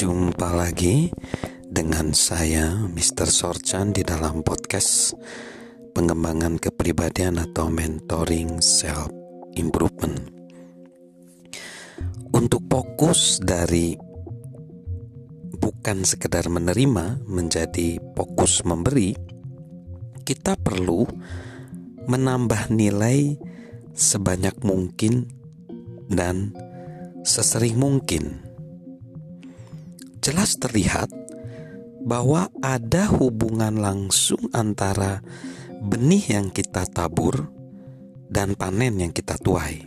Jumpa lagi dengan saya Mr. Sorchan di dalam podcast pengembangan kepribadian atau mentoring self improvement. Untuk fokus dari bukan sekedar menerima menjadi fokus memberi, kita perlu menambah nilai sebanyak mungkin dan sesering mungkin jelas terlihat bahwa ada hubungan langsung antara benih yang kita tabur dan panen yang kita tuai.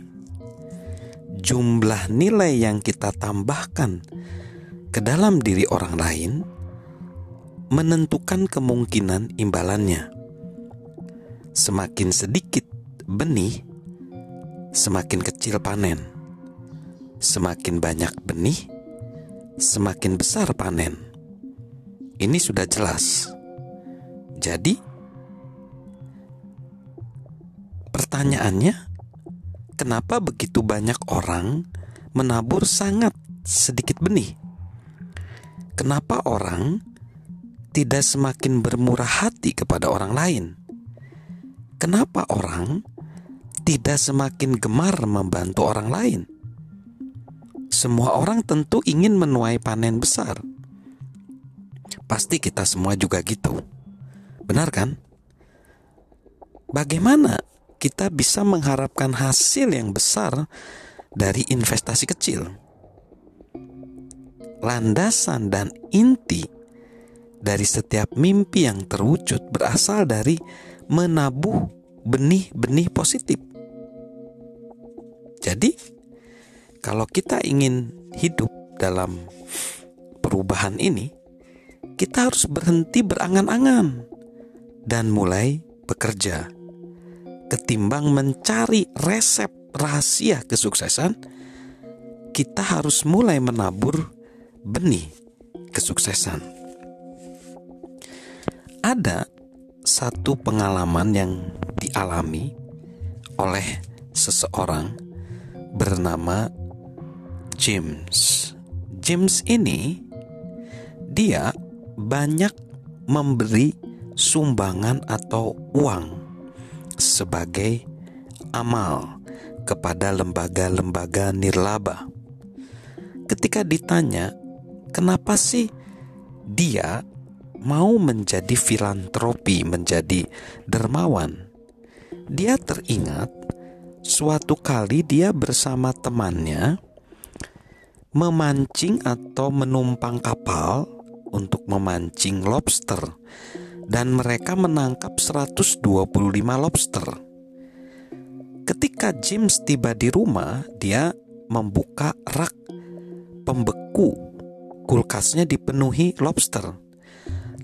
Jumlah nilai yang kita tambahkan ke dalam diri orang lain menentukan kemungkinan imbalannya. Semakin sedikit benih, semakin kecil panen. Semakin banyak benih, semakin besar panen. Ini sudah jelas. Jadi, pertanyaannya, kenapa begitu banyak orang menabur sangat sedikit benih? Kenapa orang tidak semakin bermurah hati kepada orang lain? Kenapa orang tidak semakin gemar membantu orang lain? Semua orang tentu ingin menuai panen besar. Pasti kita semua juga gitu. Benar kan? Bagaimana kita bisa mengharapkan hasil yang besar dari investasi kecil? Landasan dan inti dari setiap mimpi yang terwujud berasal dari menabuh benih-benih positif. Jadi, kalau kita ingin hidup dalam perubahan ini, kita harus berhenti berangan-angan dan mulai bekerja. Ketimbang mencari resep rahasia kesuksesan, kita harus mulai menabur benih kesuksesan. Ada satu pengalaman yang dialami oleh seseorang bernama James. James ini dia banyak memberi sumbangan atau uang sebagai amal kepada lembaga-lembaga nirlaba. Ketika ditanya, kenapa sih dia mau menjadi filantropi, menjadi dermawan? Dia teringat suatu kali dia bersama temannya memancing atau menumpang kapal untuk memancing lobster dan mereka menangkap 125 lobster. Ketika James tiba di rumah, dia membuka rak pembeku. Kulkasnya dipenuhi lobster.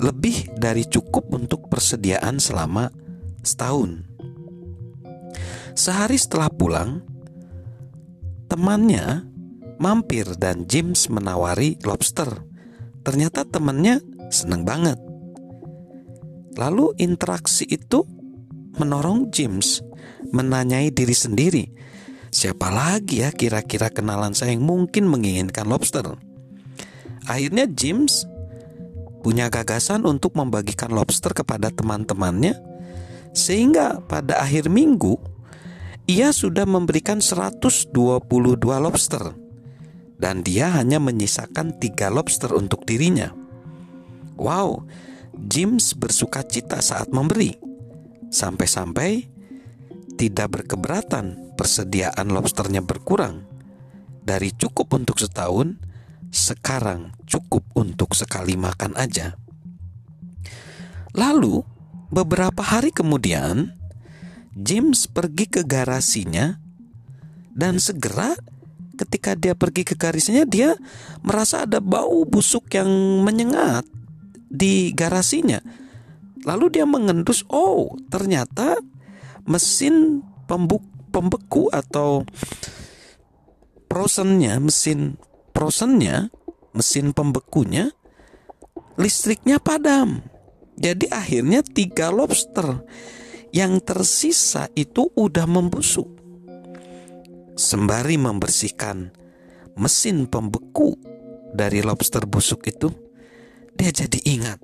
Lebih dari cukup untuk persediaan selama setahun. Sehari setelah pulang, temannya mampir dan James menawari lobster. Ternyata temannya senang banget. Lalu interaksi itu menorong James menanyai diri sendiri, siapa lagi ya kira-kira kenalan saya yang mungkin menginginkan lobster? Akhirnya James punya gagasan untuk membagikan lobster kepada teman-temannya sehingga pada akhir minggu ia sudah memberikan 122 lobster dan dia hanya menyisakan tiga lobster untuk dirinya. Wow, James bersuka cita saat memberi. Sampai-sampai tidak berkeberatan persediaan lobsternya berkurang. Dari cukup untuk setahun, sekarang cukup untuk sekali makan aja. Lalu, beberapa hari kemudian, James pergi ke garasinya dan segera ketika dia pergi ke garisnya dia merasa ada bau busuk yang menyengat di garasinya. Lalu dia mengendus, oh ternyata mesin pembuk, pembeku atau prosennya, mesin prosennya, mesin pembekunya, listriknya padam. Jadi akhirnya tiga lobster yang tersisa itu udah membusuk sembari membersihkan mesin pembeku dari lobster busuk itu, dia jadi ingat.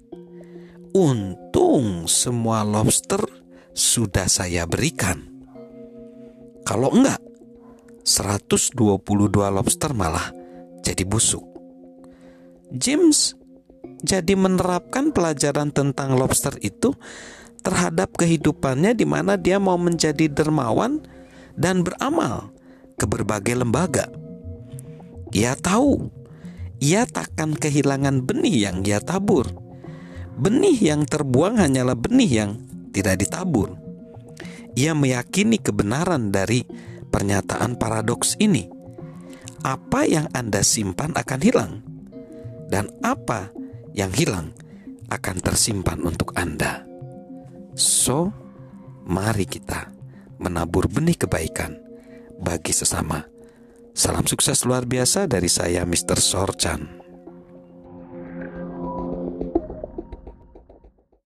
Untung semua lobster sudah saya berikan. Kalau enggak, 122 lobster malah jadi busuk. James jadi menerapkan pelajaran tentang lobster itu terhadap kehidupannya di mana dia mau menjadi dermawan dan beramal ke berbagai lembaga. Ia tahu ia takkan kehilangan benih yang ia tabur. Benih yang terbuang hanyalah benih yang tidak ditabur. Ia meyakini kebenaran dari pernyataan paradoks ini. Apa yang Anda simpan akan hilang, dan apa yang hilang akan tersimpan untuk Anda. So, mari kita menabur benih kebaikan bagi sesama. Salam sukses luar biasa dari saya, Mr. Sorchan.